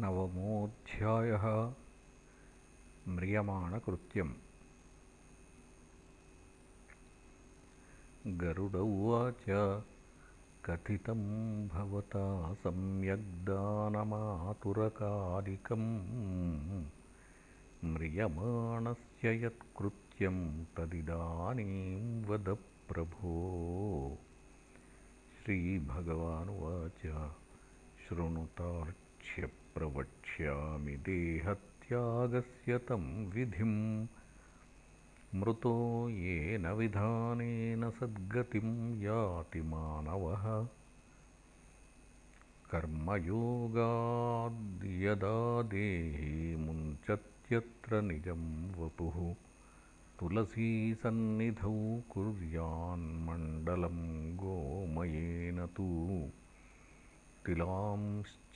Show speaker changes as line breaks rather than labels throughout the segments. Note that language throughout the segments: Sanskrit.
नवमोऽध्यायः म्रियमाणकृत्यम्। गरुड उवाच कथितं भवता सम्यग्दानमातुरकालिकम् म्रियमाणस्य यत्कृत्यं तदिदानीं वद प्रभो। श्रीभगवानुवाच शृणुतार्क्ष्यप्रवक्ष्यामि देहत्यागस्य तं विधिं। मृतो येन विधानेन सद्गतिं याति मानवः। कर्मयोगाद्यदा देहे मुञ्चत्यत्र निजं वपुः। तुलसीसन्निधौ कुर्यान्मण्डलं गोमयेन तु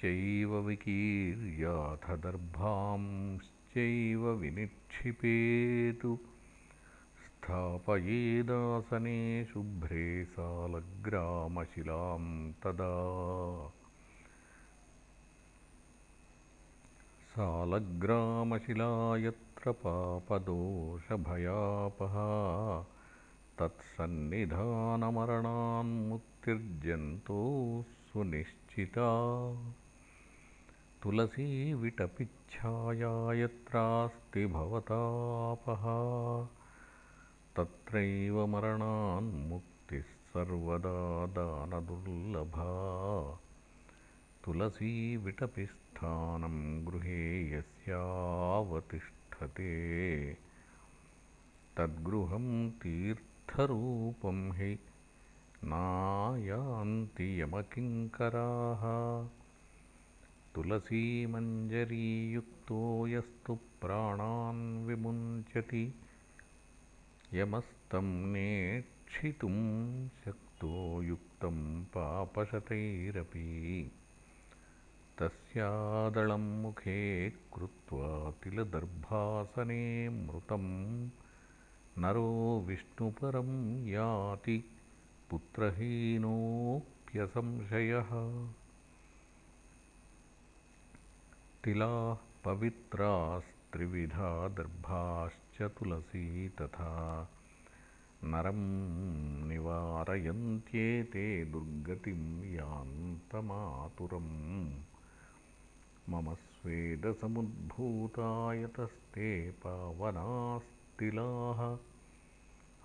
तिलांश्चैव विकीर्याथ दर्भांश्चैव विनिक्षिपेतु। स्थापयेदासने शुभ्रे सालग्रामशिलां तदा। सालग्रामशिला यत्र पापदोषभयापहा तत्सन्निधानमरणान्मुक्तिर्जन्तोः सुनिश्चिता तुलसीविटपिच्छाया यत्रास्ति भवतापहा तत्रैव मरणान्मुक्तिः सर्वदा दानदुर्लभा। तुलसीविटपिस्थानं गृहे यस्यावतिष्ठते। तद्गृहं तीर्थरूपं हि नायान्ति यमकिङ्कराः तुलसीमञ्जरीयुक्तो यस्तु प्राणान् विमुञ्चति। यमस्तं नेक्षितुं शक्तो युक्तं पापशतैरपि। तस्यादलं मुखे कृत्वा तिलदर्भासने मृतं। नरो विष्णुपरं याति पुत्रहीनोऽप्यसंशयः तिलाः पवित्रास्त्रिविधा दर्भाश्च तुलसी तथा। नरं निवारयन्त्येते दुर्गतिं यान्तमातुरम्। मम स्वेदसमुद्भूतायतस्ते पावनास्तिलाः।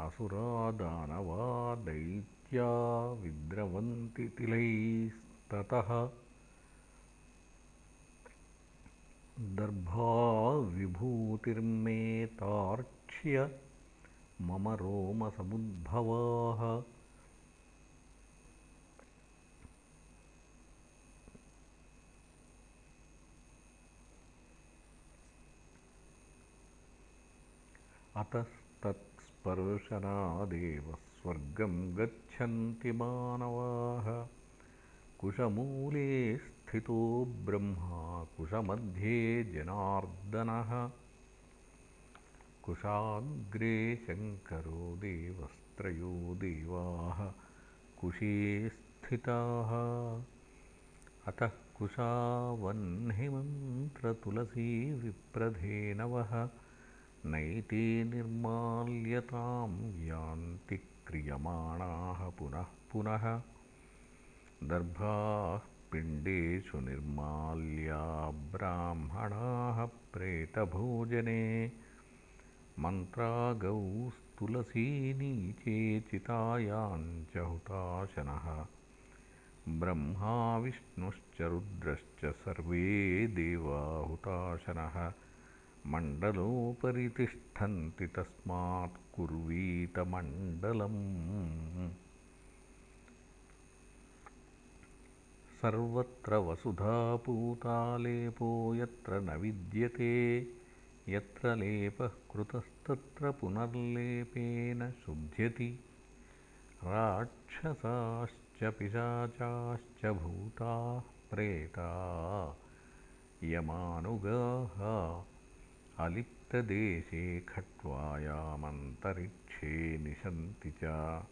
असुरादानवा दैत्या विद्रवन्ति तिलैस्ततः दर्भाविभूतिर्मेतार्क्ष्य मम रोमसमुद्भवाः। अतस्तत्स्पर्शनादेव स्वर्गं गच्छन्ति मानवाः। कुशमूले स्थितो ब्रह्मा कुशमध्ये जनार्दनः। कुशाग्रे शङ्करो देवस्त्रयो देवाः कुशे स्थिताः। अतः कुशावह्निमन्त्रतुलसीविप्रधेनवः नैते निर्माल्यतां यान्ति क्रियमाणाः पुनः पुनः। दर्भाः पिण्डेषु निर्माल्या ब्राह्मणाः प्रेतभोजने। मन्त्रागौस्तुलसीनीचे चितायाञ्च हुताशनः। ब्रह्मा विष्णुश्च रुद्रश्च सर्वे देवा हुताशनः। मण्डलोपरि तिष्ठन्ति तस्मात् कुर्वीतमण्डलम् सर्वत्र वसुधापूतालेपो यत्र न विद्यते यत्र लेपः कृतस्तत्र पुनर्लेपेन शुध्यति। राक्षसाश्च पिशाचाश्च भूताः प्रेता यमानुगाः अलिप्तदेशे खट्वायामन्तरिक्षे निशन्ति च।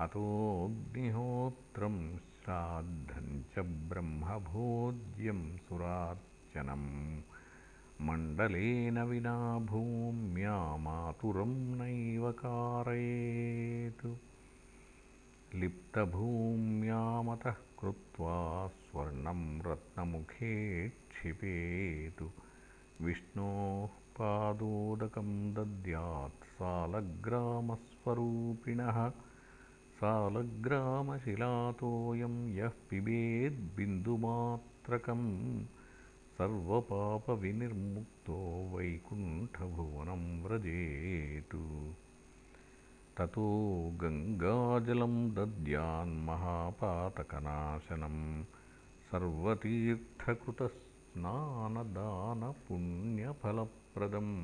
अतोऽग्निहोत्रं श्राद्धं च ब्रह्मभोज्यं सुराच्च नाशनं मण्डलेन विना भूम्या मातुरं नैव कारयेत्। लिप्तभूम्यामतः कृत्वा स्वर्णं रत्नमुखे क्षिपेतु। विष्णोः पादोदकं दद्यात् सालग्रामस्वरूपिणः सालग्रामशिलातोऽयं यः पिबेद्बिन्दुमात्रकं सर्वपापविनिर्मुक्तो वैकुण्ठभुवनं व्रजेतु। ततो गङ्गाजलं दद्यान्महापातकनाशनं सर्वतीर्थकृतस्नानदानपुण्यफलप्रदम्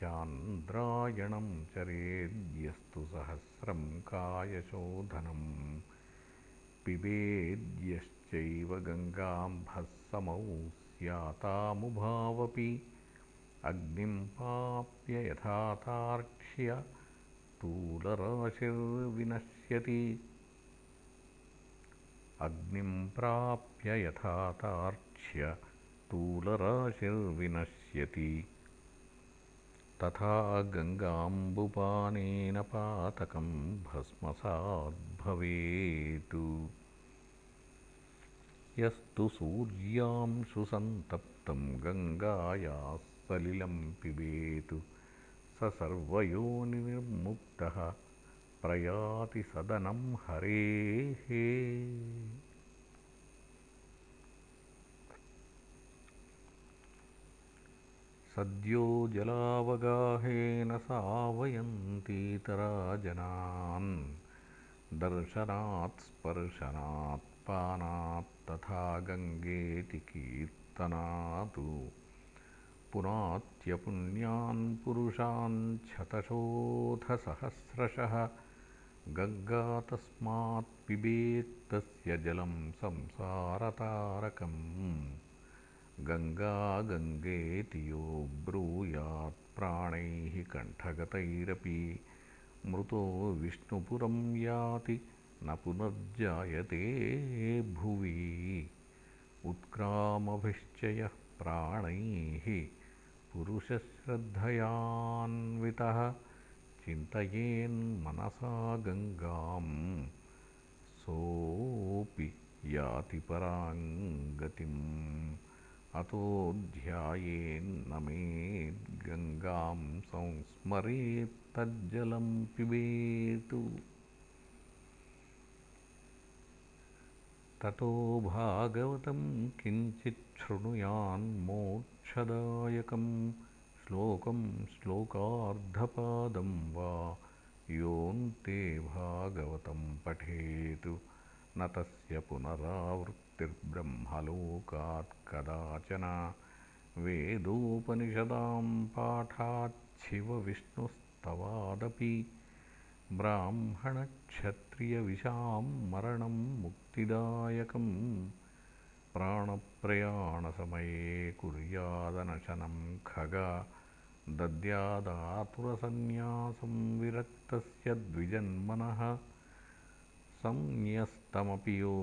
चान्द्रायणं चरेद्यस्तु सहस्रं कायशोधनं। पिबेद्यश्चैव गङ्गाम्भः स्यातामुभावपि। अग्निं यथातार्क्ष्य तूलराशिर्विनश्यति अग्निं प्राप्य यथातार्क्ष्य तूलराशिर्विनश्यति तथा गङ्गाम्बुपानेन पातकं भस्मसाद्भवेत्। यस्तु सूर्यांशुसन्तप्तं गङ्गायाः सलिलं पिबेत्। स सर्वयोनिर्मुक्तः प्रयाति सदनं हरेः सद्यो जलावगाहेन सावयन्तीतरा जनान् दर्शनात् स्पर्शनात् पानात्तथा गङ्गेति कीर्तनात्। पुनात्यपुण्यान् पुरुषान् शतशोथसहस्रशः गङ्गा तस्मात् पिबेत्तस्य जलं संसारतारकम् गङ्गा गङ्गेति यो ब्रूयात् प्राणैः कण्ठगतैरपि मृतो विष्णुपुरं याति न पुनर्जायते भुवि। उत्क्रामभिश्चयः प्राणैः पुरुषश्रद्धयान्वितः चिन्तयेन्मनसा गङ्गां सोऽपि याति परां गतिम् अतो ध्यायेन्नमेद्गङ्गां संस्मरेत्तज्जलं पिबेत्। ततो भागवतं किञ्चिच्छृणुयान्मोक्षदायकं श्लोकं श्लोकार्धपादं वा योऽन्ते भागवतं पठेत्। न तस्य पुनरावृत्ति तिर्ब्रह्मलोकात् कदाचन वेदोपनिषदां पाठाच्छिवविष्णुस्तवादपि ब्राह्मणक्षत्रियविशां मरणं मुक्तिदायकं प्राणप्रयाणसमये कुर्यादनशनं खग दद्यादातुरसन्न्यासं विरक्तस्य द्विजन्मनः संन्यस्तमपि यो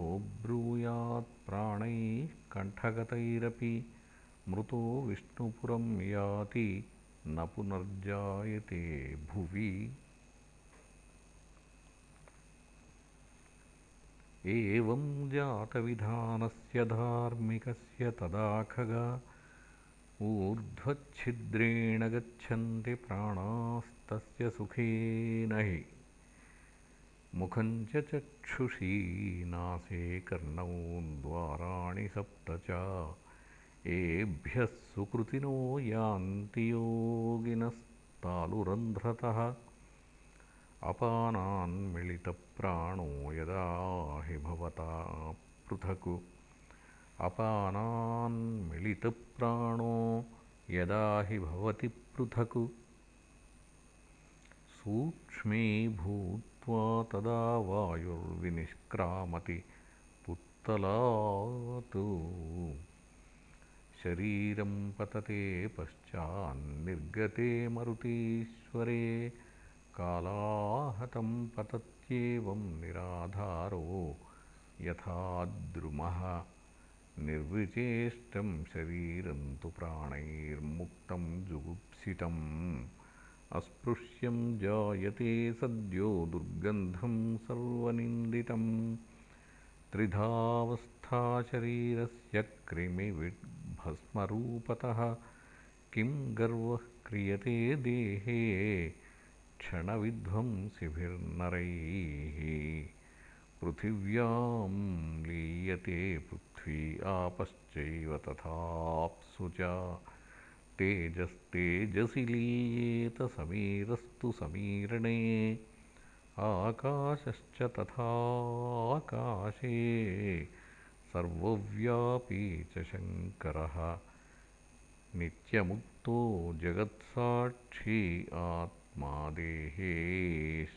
ब्रूयात्प्राणैः कण्ठगतैरपि मृतो विष्णुपुरं याति न पुनर्जायते भुवि। एवं जातविधानस्य धार्मिकस्य तदा खगा ऊर्ध्वच्छिद्रेण गच्छन्ति प्राणास्तस्य सुखेन हि मुखं च चक्षुषी नासे कर्णौ द्वाराणि सप्त च। एभ्यः सुकृतिनो यान्ति योगिनस्तालुरन्ध्रतः। अपानान्मिलितप्राणो यदा हि भवता पृथक्। अपानान्मिलितप्राणो यदा हि भवति पृथक्। सूक्ष्मीभूत् तदा वायुर्विनिष्क्रामति पुत्तलात्। शरीरं पतते पश्चान्निर्गते मरुतीश्वरे कालाहतं पतत्येवं निराधारो यथा द्रुमः। निर्विचेष्टं शरीरं तु प्राणैर्मुक्तं जुगुप्सितम् अस्पृश्यं जायते सद्यो दुर्गन्धं सर्वनिन्दितम् त्रिधावस्था शरीरस्य कृमिविद्भस्मरूपतः किं गर्वः क्रियते देहे? क्षणविध्वंसिभिर्नरैः। पृथिव्यां लीयते पृथ्वी आपश्चैव तथाप्सु च तेजस्तेजसि लीयेत समीरस्तु समीरणे आकाशश्च तथाकाशे सर्वव्यापी च शङ्करः नित्यमुक्तो जगत्साक्षी आत्मा देहेष्वजोमरः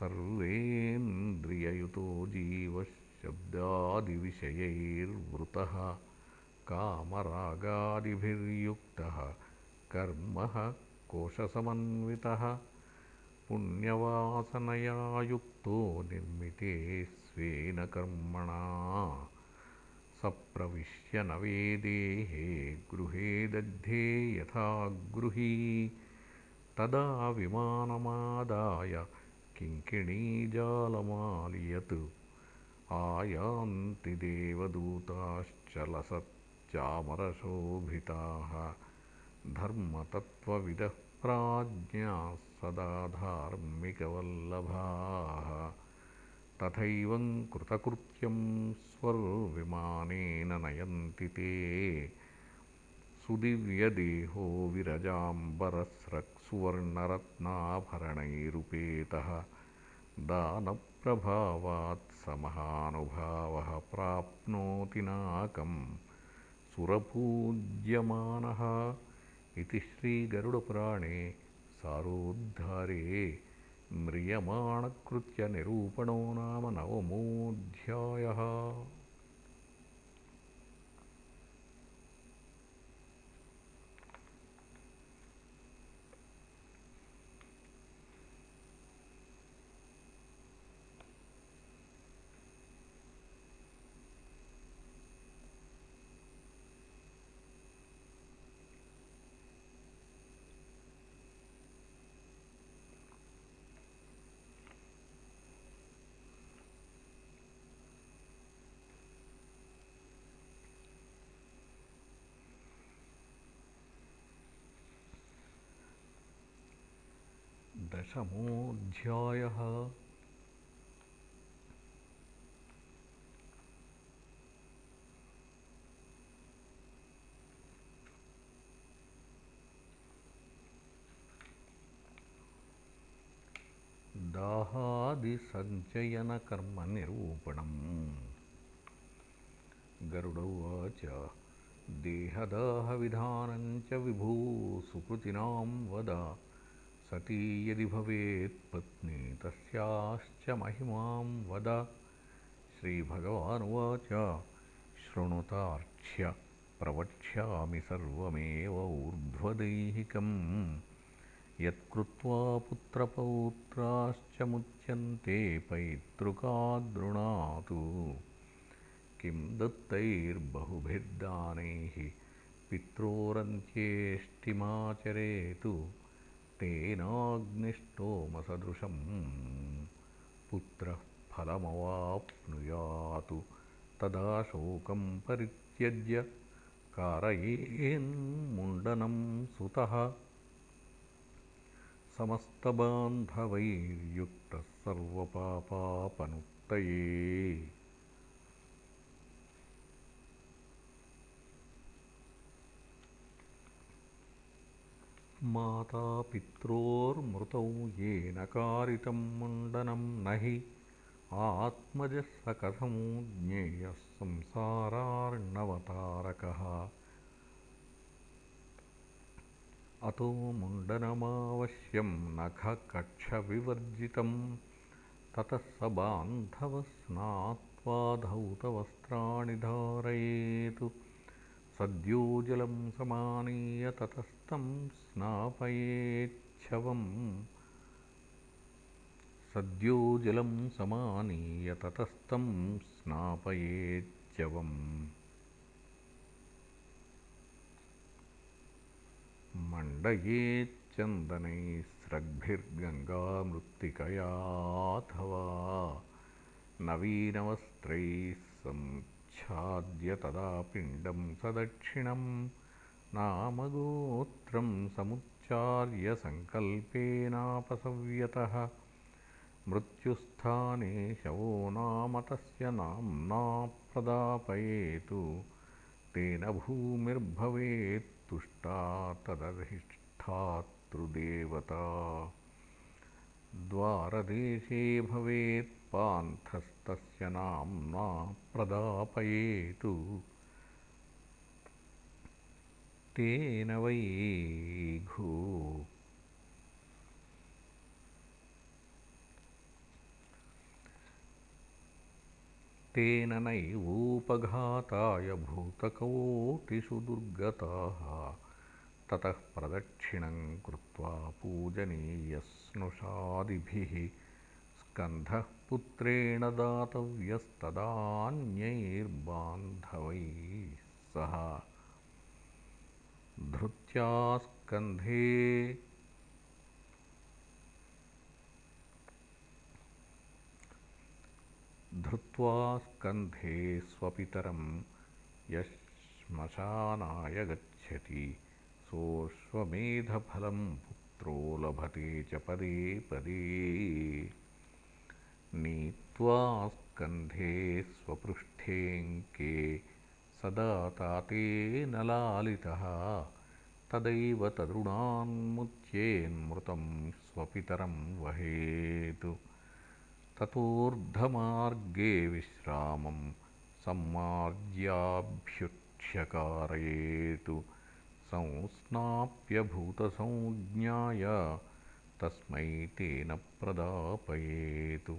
सर्वेन्द्रिययुतो जीवशब्दादिविषयैर्वृतः कामरागादिभिर्युक्तः कर्मः कोशसमन्वितः पुण्यवासनया युक्तो निर्मिते स्वेन कर्मणा स प्रविश्य न वेदेहे गृहे दग्धे यथा गृही तदा विमानमादाय किङ्किणीजालमालियत् आयान्ति देवदूताश्चलसच्चामरशोभिताः। धर्मतत्त्वविदः प्राज्ञाः सदा धार्मिकवल्लभाः। तथैवं कृतकृत्यं स्वर्विमानेन नयन्ति ते। सुदिव्यदेहो विरजाम्बरस्रक्सुवर्णरत्नाभरणैरुपेतः। दानप्रभावात् स महानुभावः प्राप्नोति नाकम्। सुरपूज्यमानः। इति श्रीगरुडपुराणे सारोद्धारे म्रियमाणकृत्यनिरूपणो नाम नवमोऽध्यायः दशमोऽध्यायः। दाहादिसञ्चयनकर्मनिरूपणम्। गरुड उवाच देहदाहविधानञ्च विभो सुकृतिनां वद सती यदि भवेत्पत्नी तस्याश्च महिमां वद। श्रीभगवानुवाच शृणुतार्क्ष्य प्रवक्ष्यामि सर्वमेव ऊर्ध्वदैहिकम्। यत्कृत्वा पुत्रपौत्राश्च मुच्यन्ते पैतृकाद्रुणातु। किं दत्तैर्बहुभिर्दानैः पित्रोरन्त्येष्टिमाचरेतु तेनाग्निष्टोमसदृशं पुत्रः फलमवाप्नुयात्। तदा शोकं परित्यज्य कारयेन्मुण्डनं सुतः। समस्तबान्धवैर्युक्तः सर्वपापापनुत्तये मातापित्रोर्मृतौ येन कारितं मुण्डनं न हि आत्मजः स कथमो ज्ञेयः संसारार्णवतारकः। अतो मुण्डनमावश्यं नखकक्षविवर्जितं। ततः स बान्धवः स्नात्वा धौतवस्त्राणि धारयेत् सद्यो जलं समानीय ततस्तं स्नापयेच्छवम्। स सद्यो जलं समानीय ततस्तं स्नापयेच्चवम् मण्डयेच्चन्दनैस्रग्भिर्गङ्गामृत्तिकयाथवा नवीनवस्त्रैः सञ्छाद्य तदा पिण्डं सदक्षिणं नामगोत्रं समुच्चार्य सङ्कल्पेनापसव्यतः। मृत्युस्थाने शवो नाम तस्य नाम्ना प्रदापयेतु। तेन भूमिर्भवेत्तुष्टा तदधिष्ठातृदेवता। द्वारदेशे भवेत्पान्थस्तस्य नाम्ना प्रदापयेतु। तेन वैघु तेन नैवोपघाताय भूतकोटिषु दुर्गताः। ततः प्रदक्षिणं कृत्वा पूजनीयस्नुषादिभिः स्कन्धः पुत्रेण दातव्यस्तदान्यैर्बान्धवैः सह। धृत्या स्कन्धे धृत्वा स्कन्धे स्वपितरं यश्मशानाय गच्छति। सोऽश्वमेधफलं पुत्रो लभते च पदे पदे नीत्वा स्कन्धे स्वपृष्ठेऽङ्के सदा तातेन लालितः। तदैव तदृणान्मुच्येन्मृतं स्वपितरं वहेतु। ततोऽर्धमार्गे विश्रामं सम्मार्ज्याभ्युक्ष्यकारयेतु संस्नाप्यभूतसंज्ञाय तस्मै तेन प्रदापयेतु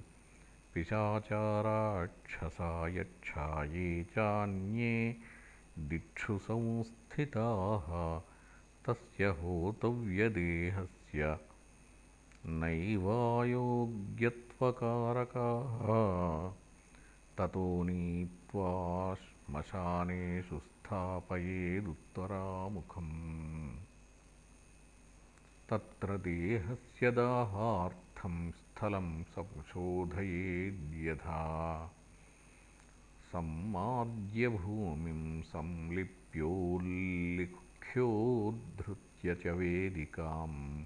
पिशाचाराक्षसा यक्षा ये चान्ये दिक्षु संस्थिताः तस्य होतव्यदेहस्य नैवायोग्यत्वकारकाः। ततो नीत्वा श्मशानेषु स्थापयेदुत्तरामुखम्। तत्र देहस्य दाहार्थं स्थलं संशोधयेद्यथा। सम्मार्ज्यभूमिं संलिप्योल्लिख्योद्धृत्य च वेदिकाम्।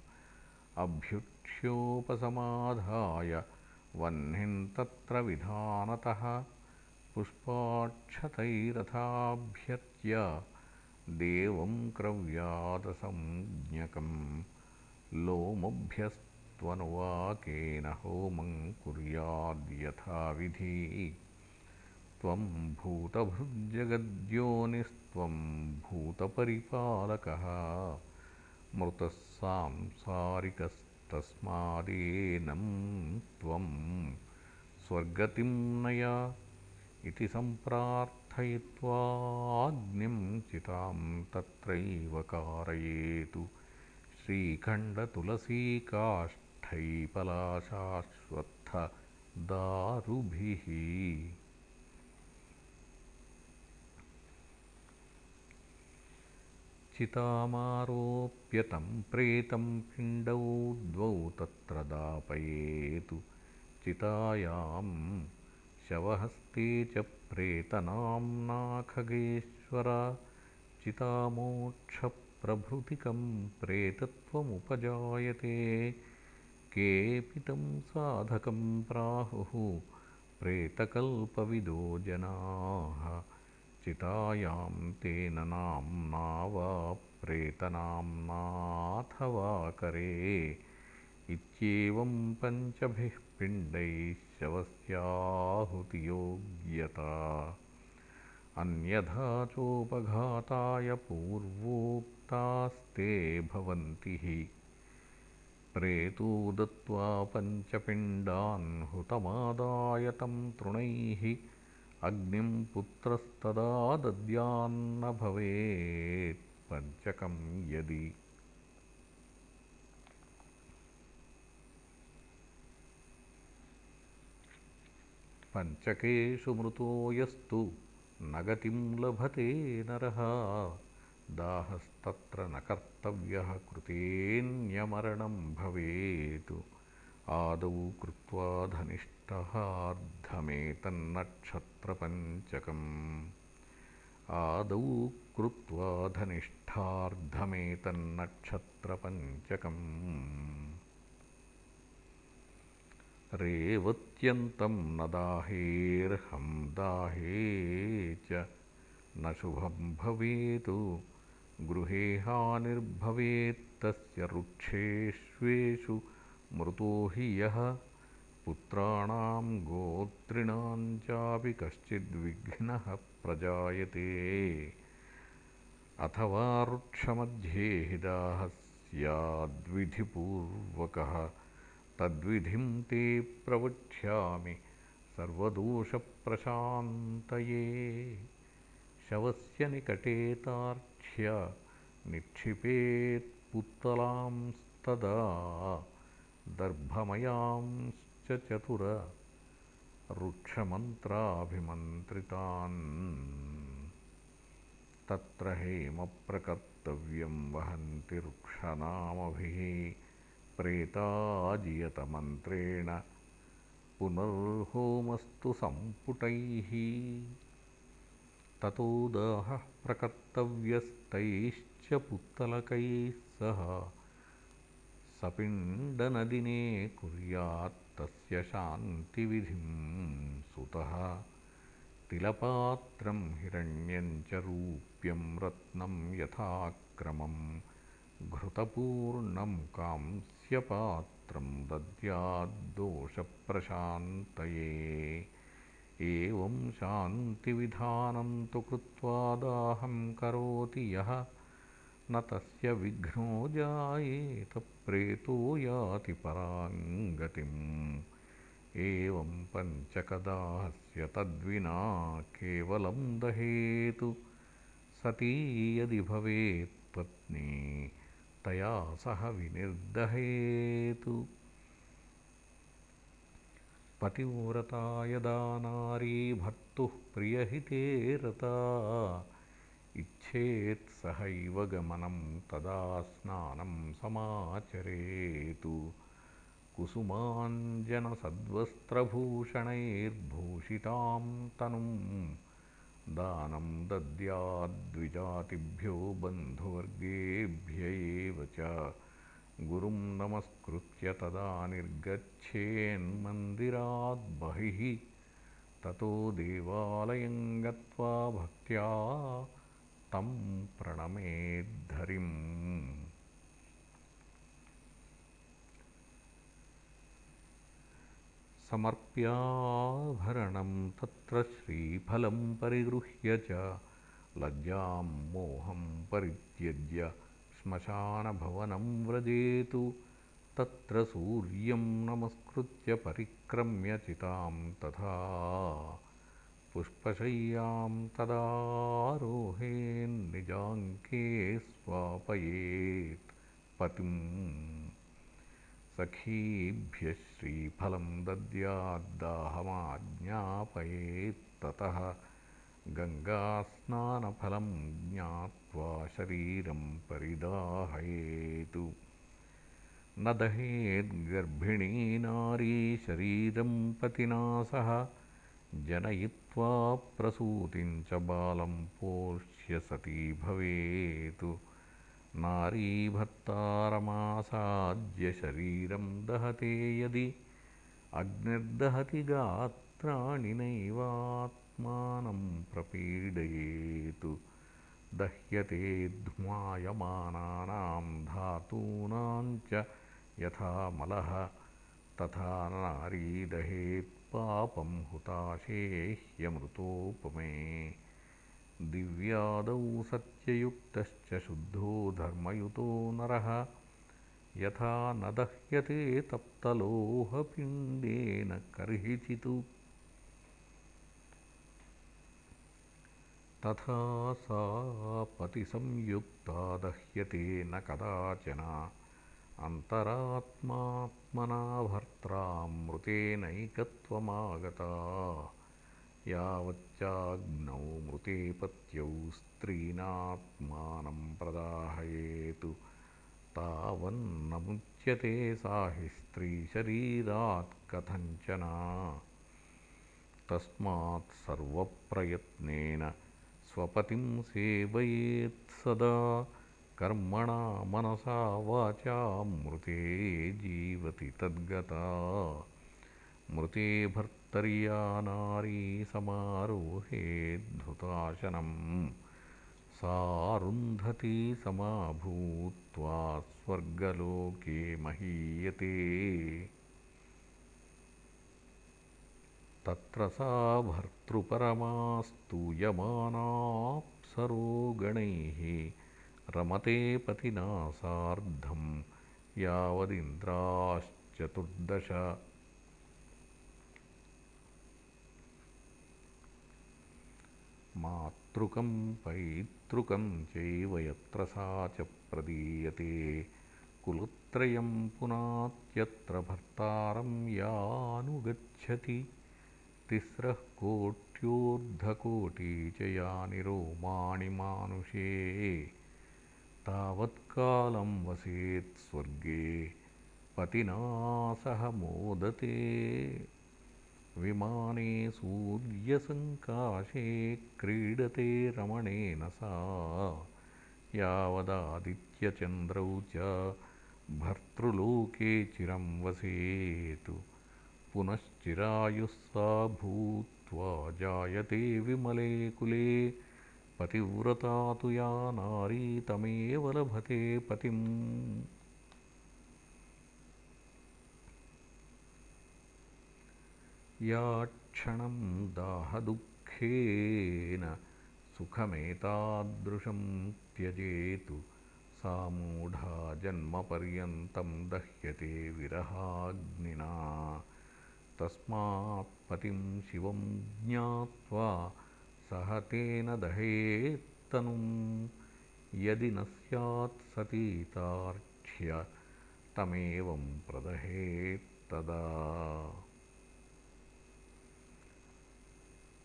अभ्युक्ष्योपसमाधाय वह्निं तत्र विधानतः पुष्पाक्षतैरथाभ्यर्च्य देवं क्रव्यादसंज्ञकं लोमभ्यस्त्वनुवाकेन होमं कुर्याद्यथाविधि त्वं भूतभृज्जगद्योनिस्त्वं भूतपरिपालकः। मृतः सांसारिकस्तस्मादेनं त्वं स्वर्गतिं नय इति सम्प्रार्थयित्वाग्निं चितां तत्रैव कारयेतु श्रीखण्डतुलसीकाष्ठैपलाशाश्वत्थदारुभिः चितामारोप्यतं प्रेतं पिण्डौ द्वौ तत्र दापयेतु। चितायां शवहस्ते च प्रेतनाम्नाखगेश्वर चितामोक्षप्रभृतिकं प्रेतत्वमुपजायते केऽपि तं साधकं प्राहुः प्रेतकल्पविदो जनाः। चितायां तेन नाम्ना वा प्रेतनाम्नाथवा करे। इत्येवं पञ्चभिः पिण्डैः शवस्याहुतियोग्यता अन्यथा चोपघाताय पूर्वोक्तास्ते भवन्ति हि प्रेतो दत्त्वा पञ्चपिण्डान् हुतमादाय तं तृणैः अग्निं पुत्रस्तदा दद्यान्न भवेत् पञ्चकं यदि। पञ्चकेषु मृतो यस्तु न गतिं लभते नरः दाहस्तत्र न कर्तव्यः कृतेऽन्यमरणं भवेत्। आदौ कृत्वा धनिष्ठहार्धमेतन्नक्षत्रपञ्चकम् आदौ कृत्वा धनिष्ठार्धमेतन्नक्षत्रपञ्चकम्। रेवत्यन्तं न दाहेर्हं दाहे च न शुभं भवेत् गृहे हानिर्भवेत्तस्य वृक्षेष्वेषु मृतो हि यः। पुत्राणां गोत्रिणां चापि कश्चिद्विघ्नः प्रजायते। अथवा वृक्षमध्ये हि दाहः स्याद्विधिपूर्वकः। तद्विधिं ते प्रवक्ष्यामि सर्वदोषप्रशान्तये। शवस्य निकटे तार्क्ष्य निक्षिपेत्पुत्तलांस्तदा दर्भमयांश्च चतुर वृक्षमन्त्राभिमन्त्रितान् तत्र हेमप्रकर्तव्यं वहन्ति वृक्षनामभिः प्रेताजियतमन्त्रेण पुनर्होमस्तु सम्पुटैः ततो दाहः प्रकर्तव्यस्तैश्च पुत्तलकैः सह। सपिण्डनदिने कुर्यात्तस्य शान्तिविधिं सुतः। तिलपात्रं हिरण्यं च रूप्यं रत्नं यथाक्रमम् घृतपूर्णं कांस्यपात्रं दद्याद्दोषप्रशान्तये एवं शान्तिविधानं तु कृत्वा दाहं करोति यः। न तस्य विघ्नो जायेत प्रेतो याति पराङ्गतिम्। एवं पञ्चकदाहस्य तद्विना केवलं दहेतु। सती यदि भवेत् पत्नी तया सह विनिर्दहेतु पतिव्रता यदा नारी भर्तुः प्रियहिते रता। इच्छेत् सहैव गमनं तदा स्नानं समाचरेतु। कुसुमाञ्जनसद्वस्त्रभूषणैर्भूषितां तनुम् दानं दद्याद्विजातिभ्यो बन्धुवर्गेभ्य एव च गुरुं नमस्कृत्य तदा निर्गच्छेन्मन्दिराद् बहिः। ततो देवालयं गत्वा भक्त्या तं प्रणमेद्धरिम्। समर्प्याभरणं तत्र श्रीफलं परिगृह्य च लज्जां मोहं परित्यज्य श्मशानभवनं व्रजेतु। तत्र सूर्यं नमस्कृत्य परिक्रम्य चितां तथा। पुष्पशय्यां तदारोहेन्निजाङ्के स्वापयेत् पतिम्। सखीभ्यः श्रीफलं दद्याद्दाहमाज्ञापयेत्ततः गङ्गास्नानफलं ज्ञात्वा शरीरं परिदाहयेतु। न दहेद्गर्भिणी नारी शरीरं पतिना सह जनयित्वा प्रसूतिं च बालं पोष्य सती भवेत्। शरीरं दहते यदि अग्निर्दहति गात्राणि नैवात्मानं प्रपीडयेत् दह्यते ध्मायमानानां धातूनां च यथा मलः तथा नारी दहेत्पापं हुताशेह्यमृतोपमे दिव्यादौ सत्ययुक्तश्च शुद्धो धर्मयुतो नरः। यथा न दह्यते तप्तलोहपिण्डेन कर्हिचित् तथा सा पतिसंयुक्ता दह्यते न कदाचन। अन्तरात्मात्मना भर्त्रामृतेनैकत्वमागता यावच्चाग्नौ मृते पत्यौ स्त्रीणात्मानं प्रदाहयेतु। तावन्नमुच्यते सा हि स्त्रीशरीरात् कथञ्चन। तस्मात् सर्वप्रयत्नेन स्वपतिं सेवयेत् सदा। कर्मणा मनसा वाचा मृते जीवति तद्गता। मृते भर्तर्या नारी समारोहेद्धुताशनम् सारुन्धती समा भूत्वा स्वर्गलोके महीयते तत्र सा भर्तृपरमास्तूयमानाप्सरोगणैः रमते पतिना सार्धं यावदिन्द्राश्चतुर्दश। मातृकं पैतृकं चैव यत्र सा च प्रदीयते कुलत्रयं पुनात्यत्र भर्तारं यानुगच्छति तिस्रः कोट्योर्धकोटी च यानि रोमाणि मानुषे। तावत्कालं वसेत् स्वर्गे पतिना सह मोदते। विमाने सूर्यसङ्काशे क्रीडते रमणेन सा। यावदादित्यचन्द्रौ च भर्तृलोके चिरं वसेत् पुनश्चिरायुः सा भूत्वा जायते विमले कुले पतिव्रता तु या नारी तमेव लभते पतिम्। या क्षणं दाहदुःखेन सुखमेतादृशं त्यजेतु सा मूढा जन्मपर्यन्तं दह्यते विरहाग्निना तस्मात् पतिं शिवं ज्ञात्वा सह तेन दहेत्तनुं यदि न स्यात् सतीतार्क्ष्य तमेवं प्रदहेत्तदा।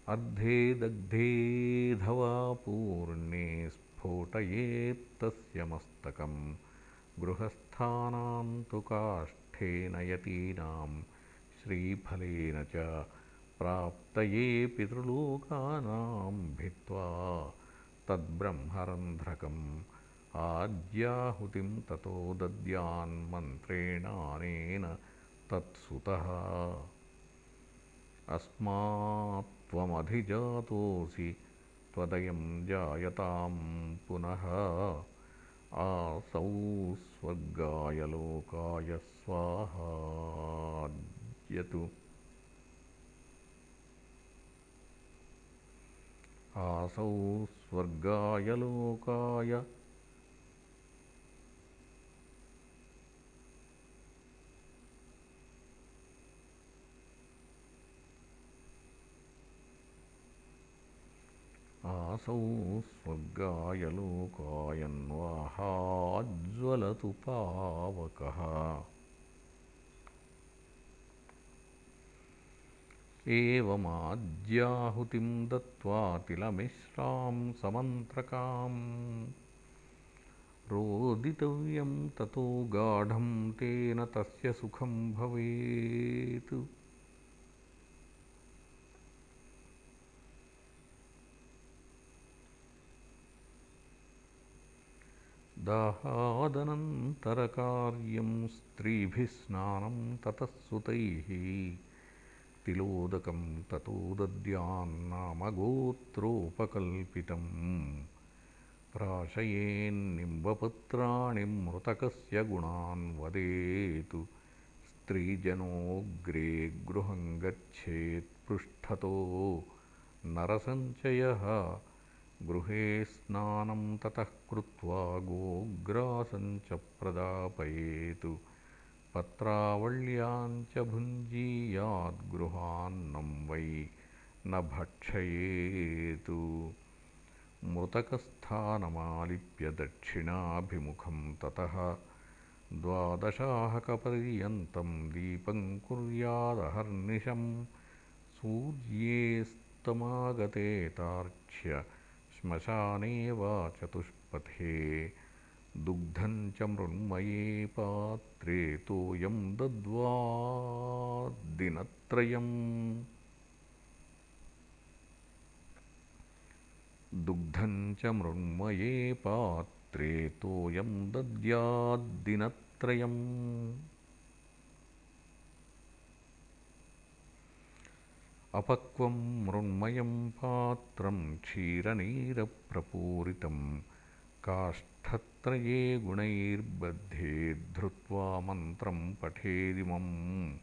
अर्धे दग्धेऽधवा पूर्णे स्फोटयेत्तस्य मस्तकं गृहस्थानां तु काष्ठेन यतीनां श्रीफलेन च प्राप्तये पितृलोकानां भित्त्वा तद्ब्रह्मरन्ध्रकम् आज्याहुतिं ततो दद्यान्मन्त्रेणानेन तत्सुतः। अस्मात् त्वमधिजातोऽसि त्वदयं जायतां पुनः आसौ स्वर्गाय लोकाय स्वाहाद्यतु आसौ स्वर्गाय लोकाय आसौ स्वर्गाय लोकायन्वाहाज्ज्वलतु पावकः एवमाज्याहुतिं दत्त्वा तिलमिश्रां समन्त्रकाम्। रोदितव्यं ततो गाढं तेन तस्य सुखं भवेत्। दाहादनन्तरकार्यं स्त्रीभिः स्नानं ततः सुतैः तिलोदकं ततो दद्यान्नामगोत्रोपकल्पितम् प्राशयेन्निम्बपत्राणि मृतकस्य गुणान् वदेतु। स्त्रीजनोऽग्रे गृहं गच्छेत्पृष्ठतो नरसञ्चयः गृहे स्नानं ततः कृत्वा गोग्रासञ्च प्रदापयेतु पत्रावल्याञ्च भुञ्जीयाद्गृहान्नं वै न भक्षयेतु। मृतकस्थानमालिप्य दक्षिणाभिमुखं ततः द्वादशाहकपर्यन्तं दीपं कुर्यादहर्निशं सूर्येस्तमागते तार्क्ष्य श्मशाने वा चतुष्पथे दुग्धं च मृण्मये पात्रे तोयं दद्वाद्दिनत्रयम् दुग्धं च मृण्मये पात्रे तोयं दद्याद्दिनत्रयम् अपक्वं मृण्मयं पात्रं क्षीरनीरप्रपूरितं काष्ठत्रये गुणैर्बद्धे धृत्वा मन्त्रं पठेदिमम्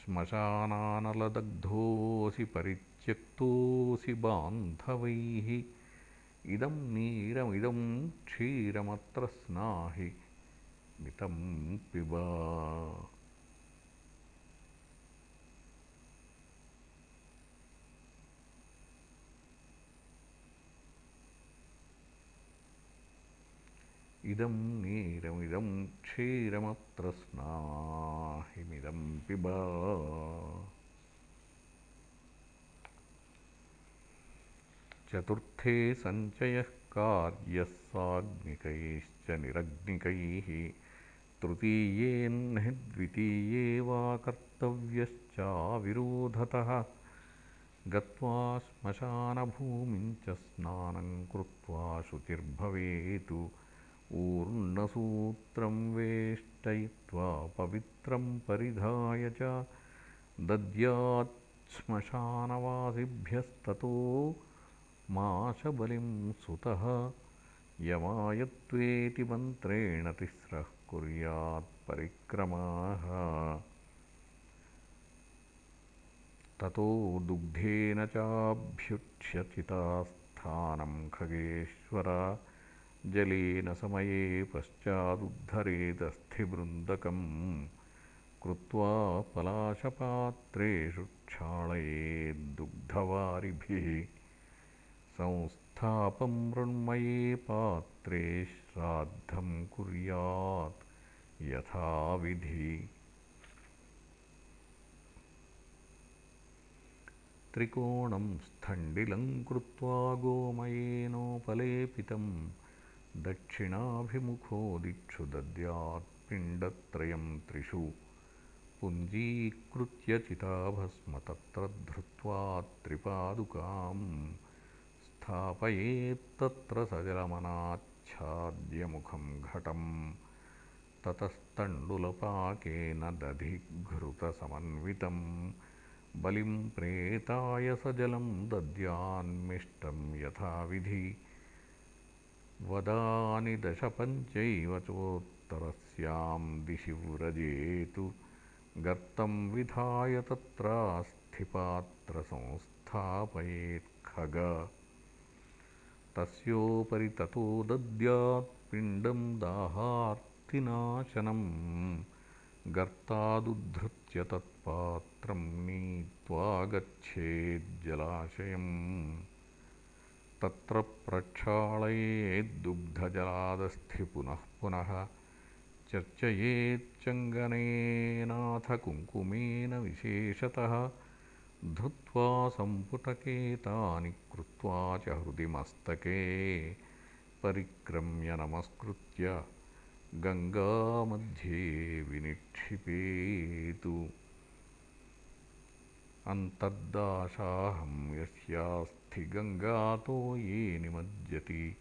श्मशानानलदग्धोऽसि परित्यक्तोऽसि बान्धवैः। इदं नीरमिदं क्षीरमत्र स्नाहि। मितं पिब इदं नीरमिदं क्षीरमत्र स्नाहिमिदं पिब। चतुर्थे सञ्चयः कार्यः साग्निकैश्च निरग्निकैः तृतीयेन्हि द्वितीये वा कर्तव्यश्चाविरोधतः गत्वा श्मशानभूमिं च स्नानं कृत्वा शुचिर्भवेत् ऊर्णसूत्रं वेष्टयित्वा पवित्रं परिधाय च दद्याच्छमशानवासिभ्यस्ततो माशबलिं सुतः यमायत्वेति मन्त्रेण तिस्रः कुर्यात्परिक्रमाः ततो दुग्धेन चाभ्युक्ष्यचितास्थानं खगेश्वर जलेन समये पश्चादुद्धरेदस्थिवृन्दकम् कृत्वा पलाशपात्रेषु क्षालयेद्दुग्धवारिभिः संस्थापं मृण्मये पात्रे श्राद्धं कुर्यात् यथाविधि। त्रिकोणं स्थण्डिलं कृत्वा गोमयेनोपलेपितम् दक्षिणाभिमुखो दिक्षु दद्यात्पिण्डत्रयं त्रिषु। पुञ्जीकृत्य चिताभस्म तत्र धृत्वा त्रिपादुकाम् स्थापयेत्तत्र सजलमनाच्छाद्यमुखं घटम्। ततस्तण्डुलपाकेन दधिघृतसमन्वितं बलिं प्रेताय सजलं दद्यान्मिष्टं यथाविधि वदानि दशपञ्चैव चोत्तरस्यां दिशि व्रजेतु। गर्तं विधाय तत्रास्थिपात्रसंस्थापयेत्खग तस्योपरि ततो दद्यात्पिण्डं दाहार्तिनाशनम्। गर्तादुद्धृत्य तत्पात्रं नीत्वा गच्छेज्जलाशयम् तत्र प्रक्षालयेद्दुग्धजलादस्थि पुनः पुनः चर्चयेच्चङ्गनेनाथ कुङ्कुमेन विशेषतः धृत्वा सम्पुटकेतानि कृत्वा च हृदि मस्तके परिक्रम्य नमस्कृत्य गङ्गामध्ये विनिक्षिपेतु। अन्तर्दाशाहं यस्यास्थिगङ्गातो ये निमज्जति।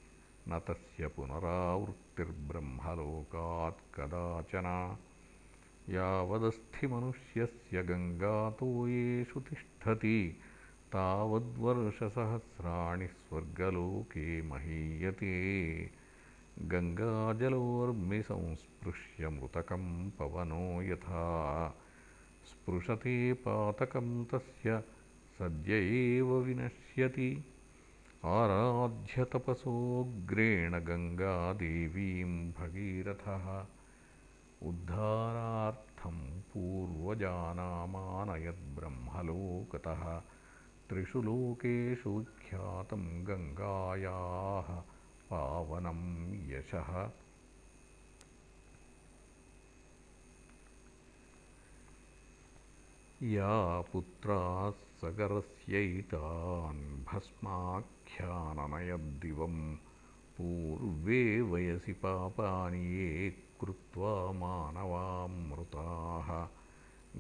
न तस्य पुनरावृत्तिर्ब्रह्मलोकात् कदाचन। यावदस्थिमनुष्यस्य गङ्गातो येषु तिष्ठति। तावद्वर्षसहस्राणि स्वर्गलोके महीयते। गङ्गाजलोर्मिसंस्पृश्य मृतकं पवनो यथा। स्पृशते पातकं तस्य सद्य एव विनश्यति आराध्यतपसोऽग्रेण गङ्गादेवीं भगीरथः। उद्धारार्थं पूर्वजानामानयद्ब्रह्मलोकतः। त्रिषु लोकेषु ख्यातं गङ्गायाः पावनं यशः या पुत्राः सगरस्यैतान् भस्माख्याननयद्दिवं। पूर्वे वयसि पापानि ये कृत्वा मानवामृताः।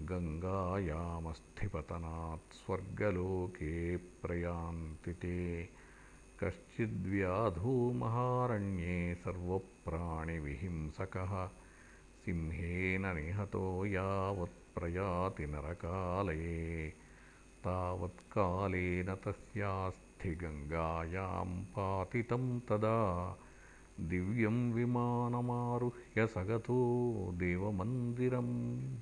गङ्गायामस्थिपतनात् स्वर्गलोके प्रयान्ति ते। कश्चिद्व्याधो महारण्ये सर्वप्राणिविहिंसकः। सिंहेन निहतो यावत्प्रयाति नरकालये तावत्कालेन तस्यास्थिगङ्गायां पातितं तदा। दिव्यं विमानमारुह्य सगतो देवमन्दिरम्।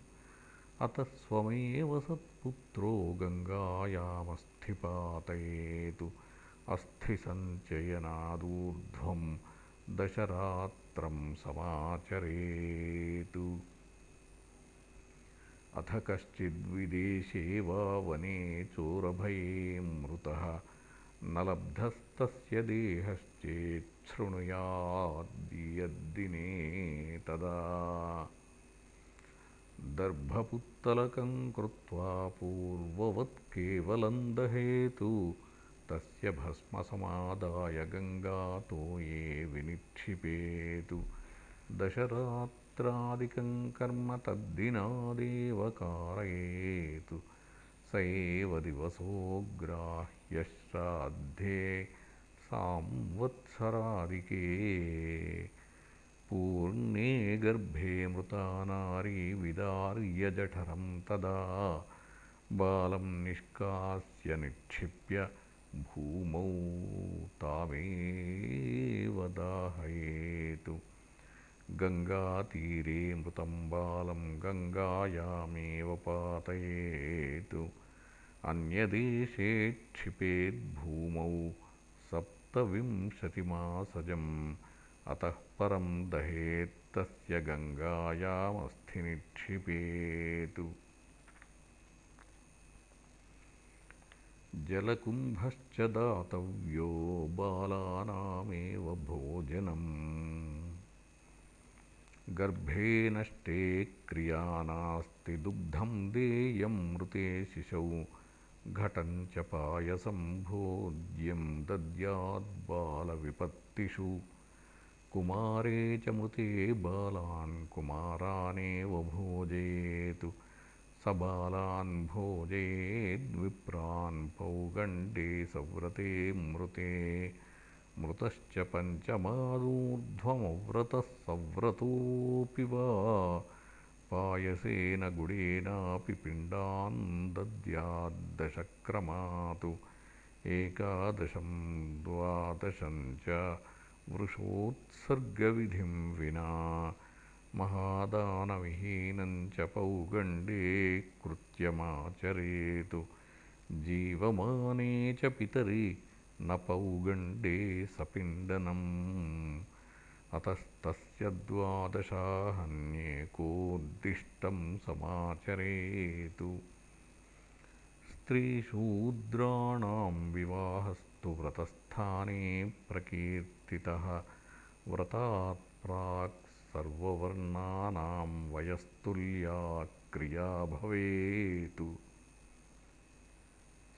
अतः स्वमेव सत्पुत्रो गङ्गायामस्थिपातयेतु। अस्थिसञ्चयनादूर्ध्वं दशरात्रं समाचरेत् अथ कश्चिद्विदेशे वा वने चोरभये मृतः। न लब्धस्तस्य देहश्चेच्छृणुयाद्यद्दिने तदा। दर्भपुत्तलकं कृत्वा पूर्ववत् केवलं दहेतु। तस्य भस्मसमादाय गङ्गातो ये विनिक्षिपेतु दशरात्रादिकं कर्म तद्दिनादेव कारयेतु स एव दिवसोऽग्राह्यश्राद्धे सांवत्सरादिके पूर्णे गर्भे मृता नारी विदार्यजठरं तदा। बालं निष्कास्य निक्षिप्य भूमौ तामेव दाहयेतु गङ्गातीरे मृतं बालं गङ्गायामेव पातयेतु। अन्यदेशे क्षिपेद्भूमौ सप्तविंशतिमासजम् अतः परं दहेत्तस्य गङ्गायामस्थिनिक्षिपेतु जलकुम्भश्च दातव्यो बालानामेव भोजनम् गर्भे नष्टे क्रिया नास्ति दुग्धं देयं मृते शिशौ। घटं च पायसं भोज्यं दद्याद्बालविपत्तिषु कुमारे च मृते बालान् कुमारानेव भोजयेतु स बालान् भोजयेद्विप्रान् पौगण्डे सव्रते मृते मृतश्च पञ्चमादूर्ध्वमव्रतः सव्रतोऽपि वा। पायसेन गुडेनापि पिण्डान् दद्याद्दशक्रमात्। एकादशं द्वादशं च वृषोत्सर्गविधिं विना। महादानविहीनं च पौगण्डे कृत्यमाचरेतु। जीवमाने च पितरि न पौगण्डे सपिण्डनम्। अतस्तस्य द्वादशाहन्येकोद्दिष्टं समाचरेतु। स्त्रीशूद्राणां विवाहस्तु व्रतस्थाने प्रकीर्तितः। व्रतात् प्राक् सर्ववर्णानां वयस्तुल्या क्रिया भवेत्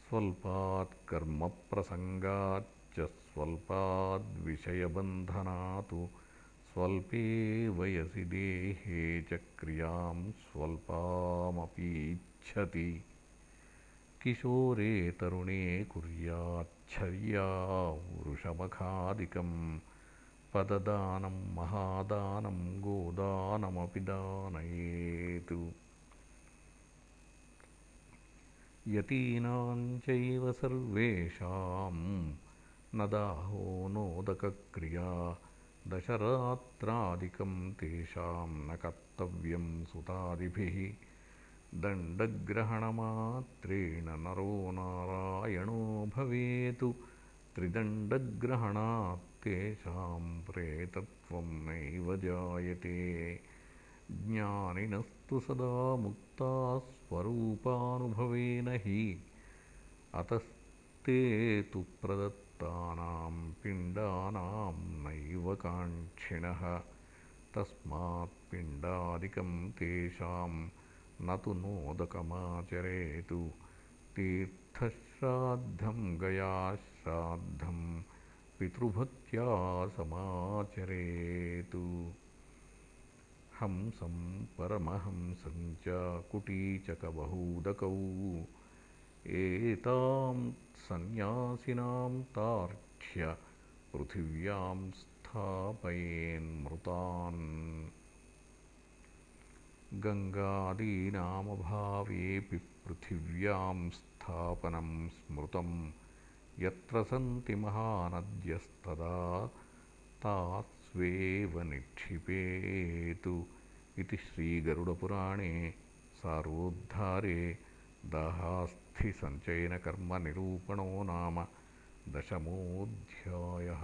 स्वल्पात् कर्मप्रसङ्गाच्च स्वल्पाद्विषयबन्धनात् स्वल्पे वयसि देहे च क्रियां स्वल्पामपीच्छति। किशोरे तरुणे कुर्याच्छर्या वृषमखादिकम् पददानं महादानं गोदानमपि दानयेत् यतीनां चैव सर्वेषां न दाहो नोदकक्रिया दशरात्रादिकं तेषां न कर्तव्यं सुतादिभिः दण्डग्रहणमात्रेण नरो नारायणो भवेत् त्रिदण्डग्रहणात् तेषां प्रेतत्वं नैव जायते ज्ञानिनस्तु सदा मुक्तास्वरूपानुभवेन हि अतस्ते तु प्रदत्तानां पिण्डानां नैव काङ्क्षिणः। तस्मात् पिण्डादिकं तेषां न तु नोदकमाचरेतु। तीर्थश्राद्धं गयाश्राद्धं पितृभक्त्या समाचरेतु हंसं परमहंसं च कुटीचकबहूदकौ। एतां सन्न्यासिनां तार्क्ष्य पृथिव्यां स्थापयेन्मृतान्। गङ्गादीनामभावेऽपि पृथिव्यां स्थापनं स्मृतं यत्र सन्ति महानद्यस्तदा तास्वेव निक्षिपेतु इति श्रीगरुडपुराणे सारोद्धारे दाहास्थिसञ्चयनकर्मनिरूपणो नाम दशमोऽध्यायः